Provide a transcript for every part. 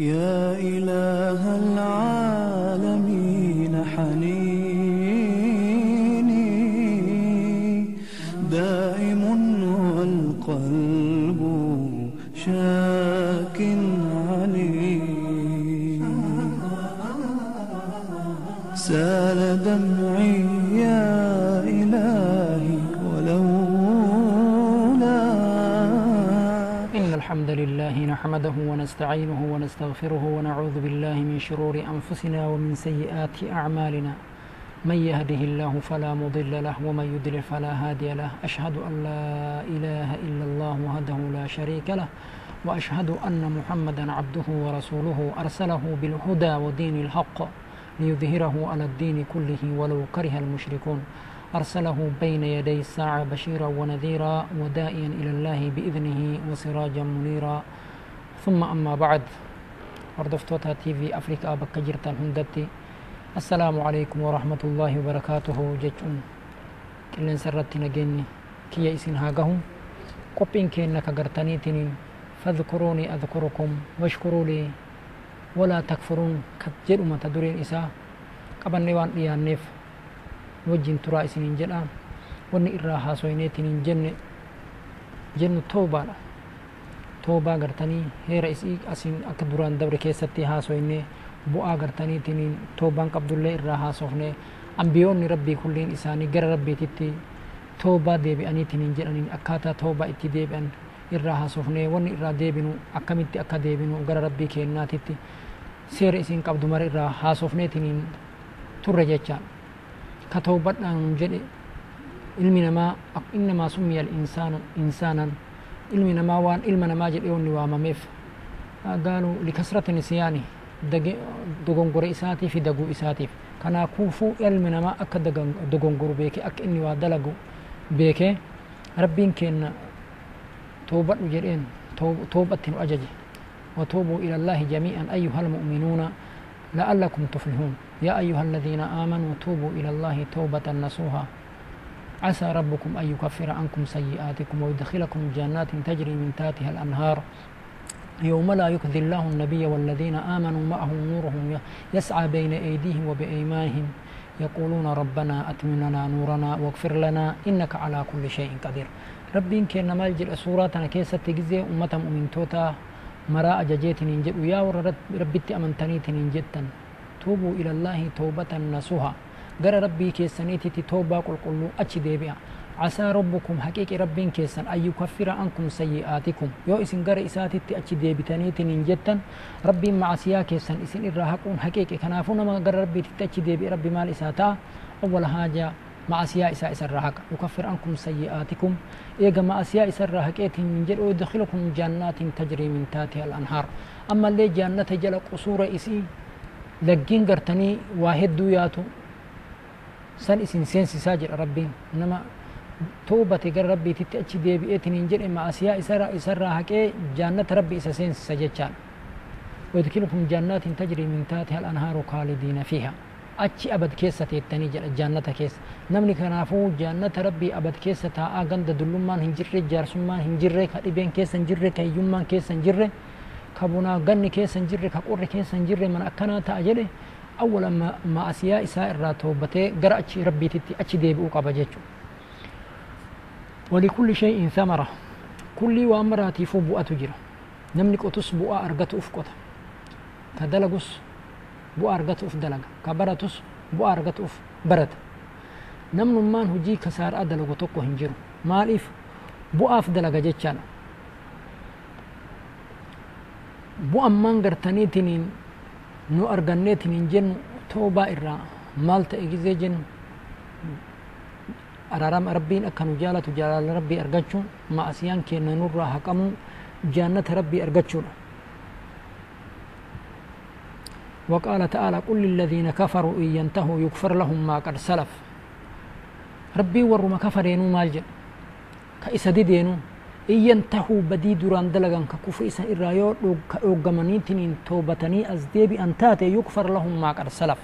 يا إله العالمين حنيني. دائم والقلب شاك عليم سال دمعي نحمده ونستعينه ونستغفره ونعوذ بالله من شرور أنفسنا ومن سيئات أعمالنا. من يهده الله فلا مضل له ومن يضلل فلا هادي له. أشهد أن لا إله إلا الله وحده لا شريك له وأشهد أن محمدا عبده ورسوله أرسله بالهدى ودين الحق ليظهره على الدين كله ولو كره المشركون. أرسله بين يدي الساعة بشيرا ونذيرا ودائيا إلى الله بإذنه وسراجا منيرا. ثم أما بعد. أردفت وتا تي في أفريقيا بكجرة هندتي. السلام عليكم ورحمة الله وبركاته جيجون كلن سرت نجني كي يسين هاجهم كوبين كين نكجرتني تني فذكروني أذكركم واشكروا لي. ولا تكفرون. كتجر ما تدرين إسا. قبل نوان إيا نيف. وجين ترى إسين جلا وني إراها سويني تنين جن جن توبالا. Toobaa gartanii heera isii asin akka duraan dabre keessatti haasoyne bu'aa gartaniitiniin toobaan qabdullee irraa haasofne ambiyoonni rabbii kulliin isaanii gara rabbiititti toobaa deebi'aniitiniin jedhaniin akkaataa toobaa itti deebi'an irraa haasofne wanni irraa deebinu akkamitti akka deebinu gara rabbii keennaatitti seera isiin qabdu mara irraa haasofneetiniin turre jechaan ka toobadhaan jedhe ilmi namaa innamaa summiya insaanu insaanan ilmi namaa waan ilma namaa jedhe onni waamameef gaalu likasrati nisyaani dogongora isaatii fi daguu isaatiif kanaafuu ilmi namaa akka dogongoru beeke akka inni waa dalagu beeke rabbiin keenna toobadhu jedheen toobatti nu ajaje وتوبوا إلى الله جميعا أيها المؤمنون لعلكم تفلحون يا أيها الذين آمنوا توبوا إلى الله توبة نصوحا عسى ربكم أن يكفر عنكم سيئاتكم ويدخلكم جنات تجري من تحتها الأنهار. يوم لا يخزي الله النبي والذين آمنوا معه نورهم يسعى بين أيديهم وبأيمانهم. يقولون ربنا أتمننا نورنا واغفر لنا إنك على كل شيء قدير. ربين كنا مالجل سوراتنا كيسة تجزي أمة مؤمن توتا. مرا أججيت ننجد يا ربي أمنتني تنجدتن توبوا إلى الله توبة نصوحا gara rabbii keessaniititti toobaa qulqulluu achi deebi'a casaa rabbukum haqiiqi rabbiin keessan an yukaffira ankum sayyi'aatikum yoo isin gara isaatitti achi deebitaniitiniin jettan rabbiin macasiyaa keessan isin irraa haquun haqiiqi kanaafuu nama gara rabbiititti achi deebi'e rabbi maal isaa ta'a awwala haajaa macasiyaa isaa isarraa haqa yukaffir ankum sayyi'aatikum eega macasiyaa isarraa haqeetiin jedhu yudkhilukum jannaatin tajrii min taatiha al-anhaar ammallee jaannata jala qusuura isii laggiin gartanii waa hedduu yaatu san isin seensisaa jedha rabbiin nama toobate gara rabbiititti achi deebi'eetiniin jedhe ma'asiyaa isarraa haqee jaannata rabbi isa seensisa jechaan ويدخلكم جنات تجري من تحتها الأنهار خالدين فيها. أتشي أبد كيسة تيتني جنة كيس. نمني كنافو جنة ربي أبد كيسة تا أغند دلمان هنجر جارسمان هنجر كأبين كيس هنجر كيومان كيس هنجر كبنا غني كيس هنجر كقر كيس هنجر من أولا ما ما أسيا إساء الرا توبته قرأ أتشي ربي تتي أتشي ديبئو قبا جيتشو. ولكل شيء ثمرة. كل وامراتي فو بؤة تجرى نمني قطس بؤة أرغت أفقط كدلقس بؤة أرغت أف دلق كبرتس بؤة أرغت أف برت نمن مان هجي كسار أدلق توقو هنجرو ماليف بؤة أف دلق جيتشانا. بؤة مان قرتني تنين nu arganneetin hin jennu toobaa irraa maal ta'e gizee jennu araarama rabbiin akka nu jaalatu jaalala rabbii argachuun ma'asiyaan keenna nurraa haqamuu jaannata rabbii argachuudha وقال تعالى قل للذين كفروا إن ينتهوا يغفر لهم ما قد سلف ربي ورما كفرينو مالجن كإسدي دينو إن ينتهوا بدي دران دلغان ككفر إسان إرايو كأوغمانيتنين توبتني أزديبي أنتاتي يغفر لهم ما قد سلف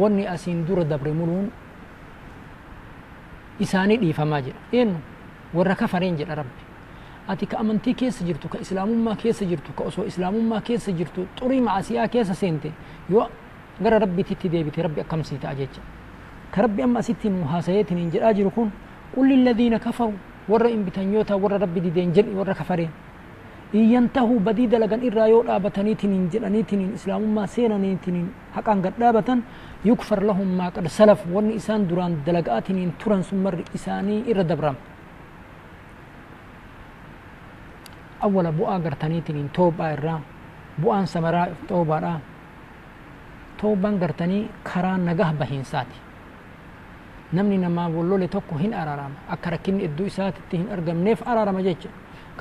واني أسين دور دبر ملون إساني دي فما جل إنو ورا كفرين جل ربي ati ka amantii keessa jirtu ka islaamummaa keessa jirtu ka osoo islaamummaa keessa jirtu xurii macasiyaa keessa seente yoo gara rabbiititti deebite rabbi akkamsii ta'a jecha ka rabbi amma asitti nu haasayeetiniin jedhaa jiru kun qul lilladhiina kafaru warra inbitanyoota warra rabbi dideen jedhi warra kafareen in yantahuu badii dalagan irraa yoo dhaabataniitiniin jedhaniitiniin islaamummaa seenaniitiniin haqaan gad dhaabatan yukfar lahum maa qad salaf wanni isaan duraan dalaga'atiniin turan sun marri isaanii irra dabrama awwala bu'aa gartaniitiniin toobaa irraa bu'aan samaraa toobaadha toobaan gartanii karaa nagah bahiinsaati namni namaa wallole tokko hin araarama akka rakkinni idduu isaatitti hin argamneef araarama jecha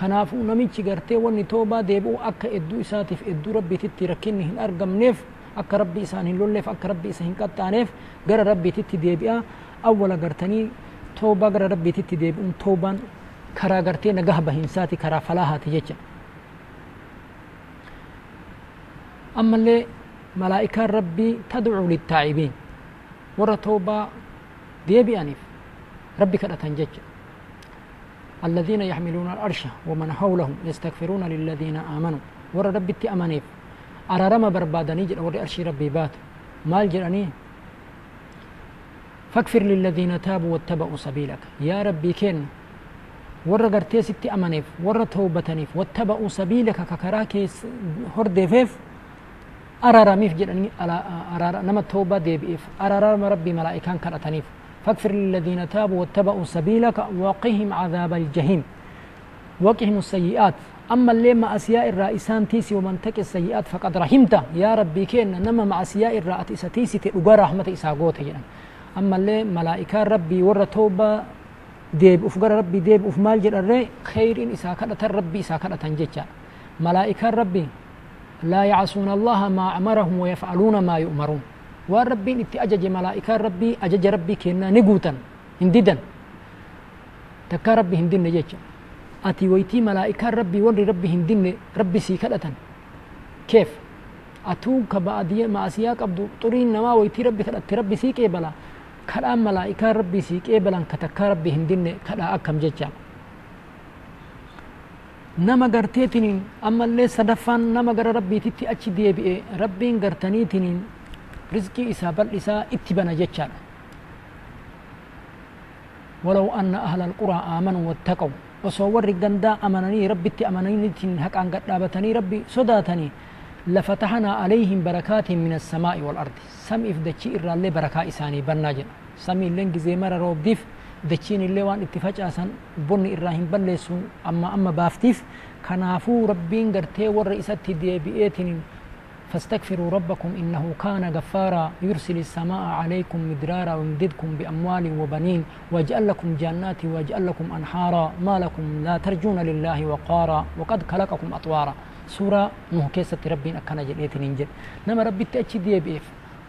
kanaafuu namichi gartee wanni toobaa deebi'u akka idduu isaatiif idduu rabbiititti rakkinni hin argamneef akka rabbi isaan hin lolleef akka rabbi isa hin qaxxaaneef gara rabbiititti deebi'a awwala gartanii toobaa gara rabbiititti deebi'uun toobaan karaa gartee nagaha bahiinsaati karaa falaahaati jecha ammallee malaa'ikaan rabbii tadcuu littaa'ibiin warra toobaa deebi'aniif rabbi kadhatan jecha الذين يحملون الأرش ومن حولهم يستغفرون للذين آمنوا. ور ربي أمانيف. أرارما بربادني جل ور أرشي ربي بات. مال جراني فاكفر للذين تابوا واتبعوا سبيلك. يا ربي كين. ور غرتي ستي أمانيف. ور توبتنيف واتبعوا سبيلك ككراكي هردفيف أرارميف جراني أرار نما توبة ديبئف أرارما ربي ملائكان كرتنيف فاغفر للذين تابوا واتبعوا سبيلك وقهم عذاب الجحيم. وقهم السيئات. أما اللي مع أسياء الرئيسان تيسي ومن تك السيئات فقد رحمته. يا ربي كين نما مع أسياء الرئيس تيسي تلقى رحمة إساقوت أما اللي ملائكة ربي ور توبة ديب أفقر ربي ديب أف مال الري خير إن إساكدة ربي إساكدة جيتشا ملائكة ربي لا يعصون الله ما أمرهم ويفعلون ما يؤمرون. Waan rabbiin itti ajaje malaa'ikaan rabbii ajaja rabbii kennaa ni guutan hin didan. Takkaa rabbi hin dinne jecha. Ati waytii malaa'ikaan rabbii warri rabbi hin dinne rabbi sii kadhatan. Keef. Atuu ka maasiyaa qabdu xuriin namaa waytii rabbi kadhatte rabbi sii qeebala. Kadhaan malaa'ikaan rabbii sii qeebalan ka takkaa rabbi hin dinne kadhaa akkam jecha. Nama garteetiniin ammallee sadaffaan nama gara rabbiititti achi deebi'e rabbiin gartaniitiniin رزقي بل إسا اتبنا جتشان ولو أن أهل القرى آمنوا واتقوا وصور الجندا أمنني ربي أمنني حق أن قد ربي صداتني. لفتحنا عليهم بركات من السماء والأرض. سم إف دتشي إرى اللي بركة إساني بناجن. سمي لنج زي مرة روب ديف دتشين اللي وان اتفاج أسان. بني إراهيم بلسو أما أما بافتيف. كنافو ربين قرتي ورئيسة دي بيئتين فاستغفروا ربكم إنه كان غفارا يرسل السماء عليكم مدرارا ويمددكم بأموال وبنين ويجعل لكم جنات ويجعل لكم أنحارا ما لكم لا ترجون لله وقارا وقد خلقكم أطوارا. سورة نوح كيسة ربين أكنا جليتين إنجل نما ربي تأتي دي بيف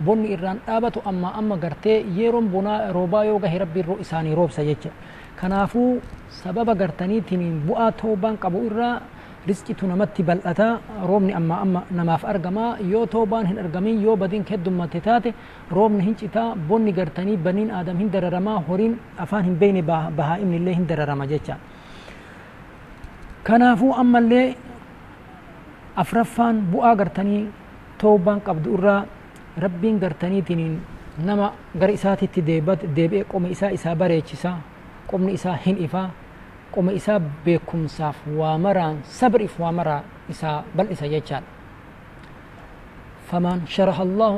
بني إران آبتو أما أما غرتي يرون بنا روبا يوغا ربي الرو إساني روب سيجا كنافو سبب غرتني تنين بؤا توبان قبو إرا riskitu namatti bal'ata roobni amma amma namaaf argama yoo toobaan hin argamin yoo badiin heddummate taate roobni hin citaa bonni gartanii baniin aadam hin dararamaa horiin afaan hin beeyne bahaa'imni illee hin dararama jecha kanaafuu ammallee afraffaan bu'aa gartanii toobaan qabdu irraa rabbiin gartaniitiin nama gara isaatitti deebi'e qoma isaa isaa bareechisa qomni isaa hin ifaa qoma isaa beekumsaaf waa maraan sabriif waa maraa isaa bal'isa jechaadha فمن شرح الله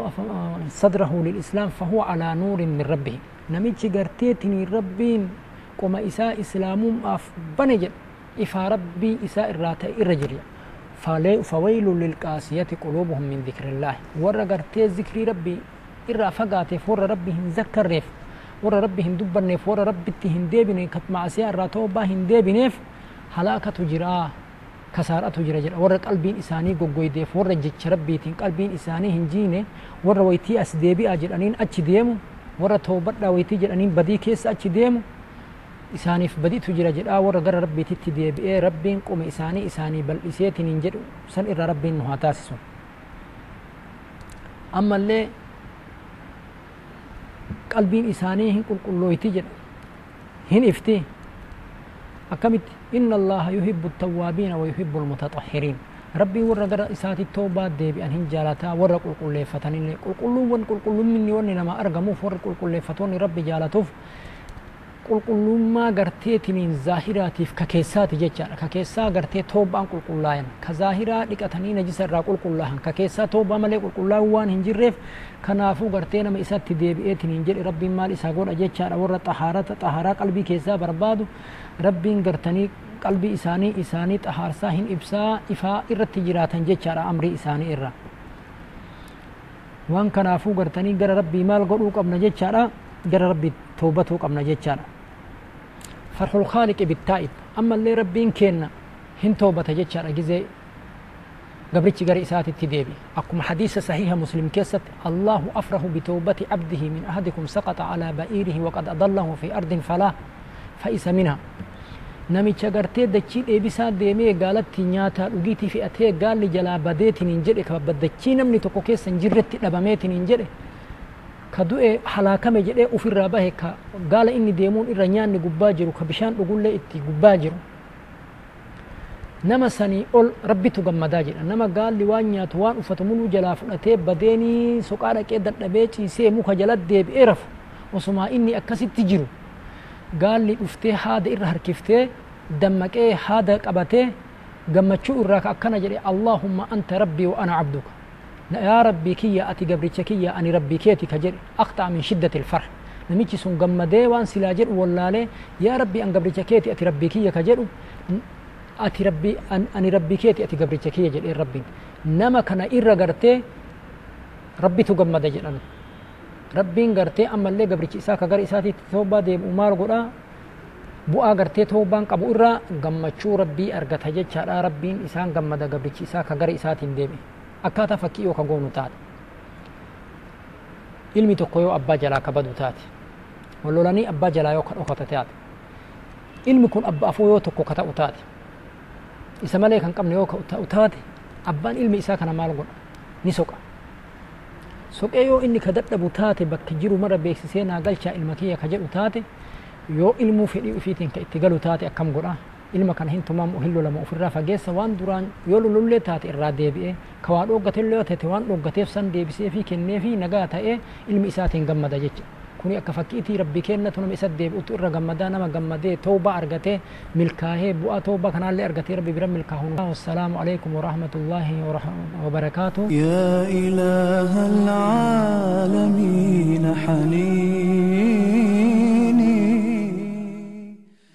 صدره للإسلام فهو على نور من ربه. نمتش قرتيتني ربين قم إساء إسلام أف بنجل. إفا ربي إساء الراتة الرجل فويل للقاسية قلوبهم من ذكر الله. ورى قرتي ذكر ربي إرى فقاتف ورى ربهم ذكر ريف warra rabbi hin dubbanneef warra rabbitti hin deebine kat macasiyaa irraa toobaa hin deebineef halaakatu jira kasaaratu jira jedha warra qalbiin isaanii goggoydeef warra jecha rabbiitiin qalbiin isaanii hin jiine warra waytii as deebi'a jedhaniin achi deemu warra toobadhaa waytii jedhaniin badii keessa achi deemu isaaniif badiitu jira jedhaa warra gara rabbiititti deebi'ee rabbiin qoma isaanii isaanii bal'iseetiin hin jedhu san irraa rabbiin nu haa taasisu ammallee qalbiin isaanii hin qulqullooyti jedha hin ifti. Akkamitti? Inna allaha yuhibbu tawaabiina wa yuhibbu almutaxahiriin rabbiin warra gara isaati toobaa deebi'an hin jaalataa warra qulqulleeffatan illee qulqulluuwwan qulqullumminni wanni namaa argamuuf warri qulqulleeffatoonni rabbi jaalatuuf qulqullummaa garteetiniin zaahiraatiif ka keessaati jechaadha ka keessaa gartee toobaan qulqullaayan ka zaahiraa dhiqatanii najisa irraa qulqullaahan ka keessaa toobaa malee qulqullaa'uu waan hin jirreef kanaafuu gartee nama isatti deebi'eetiniin jedhe rabbiin maal isaa godha jechaadha warra xahaarata xahaaraa qalbii keessaa barbaadu rabbiin gartanii qalbii isaanii isaanii xahaarsaa hin ibsaa ifaa irratti jiraatan jechaadha amrii isaanii irra waan kanaafuu gartanii gara rabbii maal godhuu qabna jechaadha gara rabbii toobatuu qabna jechaadha فرح الخالق بالتائب. أما اللي ربين كينا هنتو بتجت شر أجزي قبرتش قري إسات التدابي أكم حديثة صحيحة مسلم كيسة الله أفره بتوبة عبده من أهدكم سقط على بائره وقد أضله في أرض فلا فإس منها. نمي تشغرت دچي ابيسا ديمي قالت تنياتا لغيتي في أتي قال لي جلا بديت ننجل اكبب دچي نمني توكو كيس نجرت دباميت ننجل ka du'e halaakame jedhee ufirraa bahe ka gaala inni deemuun irra nyaanni gubbaa jiru ka bishaan dhugullee itti gubbaa jiru nama sanii ol rabbitu gammadaa jedha nama gaalli waan nyaatu waan uffatu muluu jalaa fudhatee badeenii soqaa dhaqee dadhabee ciisee muka jala deebi'ee rafu osumaa inni akkasitti jiru gaalli dhuftee haada irra harkiftee dammaqee haada qabatee gammachuu irraa ka akkana jedhe allaahumma anta rabbii wa ana yaa rabbii kiyya ati gabricha kiyya ani rabbii keeti ka jedhe aktaa min shiddati ilfar namichi sun gammadee waan silaa jedhu wallaalee yaa rabbii an gabricha keeti ati rabbii kiyya ka jedhu. Ati rabbii ani rabbii keeti ati gabricha kiyya jedhee rabbiin nama kana irra gartee rabbitu gammada jedhan rabbiin gartee ammallee gabrichi isaa ka gara isaatiitti toobaa deemu maal godhaa. Bu'aa gartee toobaan qabu irraa gammachuu rabbii argata jechaadha rabbiin isaan gammada gabrichi isaa ka gara isaatiin deeme akkaataa fakkii yoo ka goonu taate ilmi tokko yoo abbaa jalaa ka badu taate wallolanii abbaa jalaa yoo ka dhokata taate ilmi kun abba afuu yoo tokko ka ta'u isa malee kan qabne yoo ta'u abbaan ilmi isaa kana maal godha ni soqa soqee yoo inni ka dadhabu taate bakka jiru mara beeksisee naa galchaa ilma kiyya ka jedhu taate yoo ilmuu fedhii ufiitiin ka itti galu taate akkam godha ilma kana hin tumamu hin lolama ofirraa fageessa waan duraan yoo lolullee taate irraa deebi'ee ka waa dhooggateillee yoo taate waan dhooggateef san deebisee fi kennee fi nagaa ta'ee ilmi isaatiin gammada jecha kuni akka fakkiitii rabbi kennatu nama isa deebi'utu irra gammadaa nama gammadee tooba argatee milkaahee bu'aa tooba kanaallee argatee rabbi bira milkaa'uun wassalaamu alaikum warahmatullaahi wabarakaatu يا إله العالمين حنين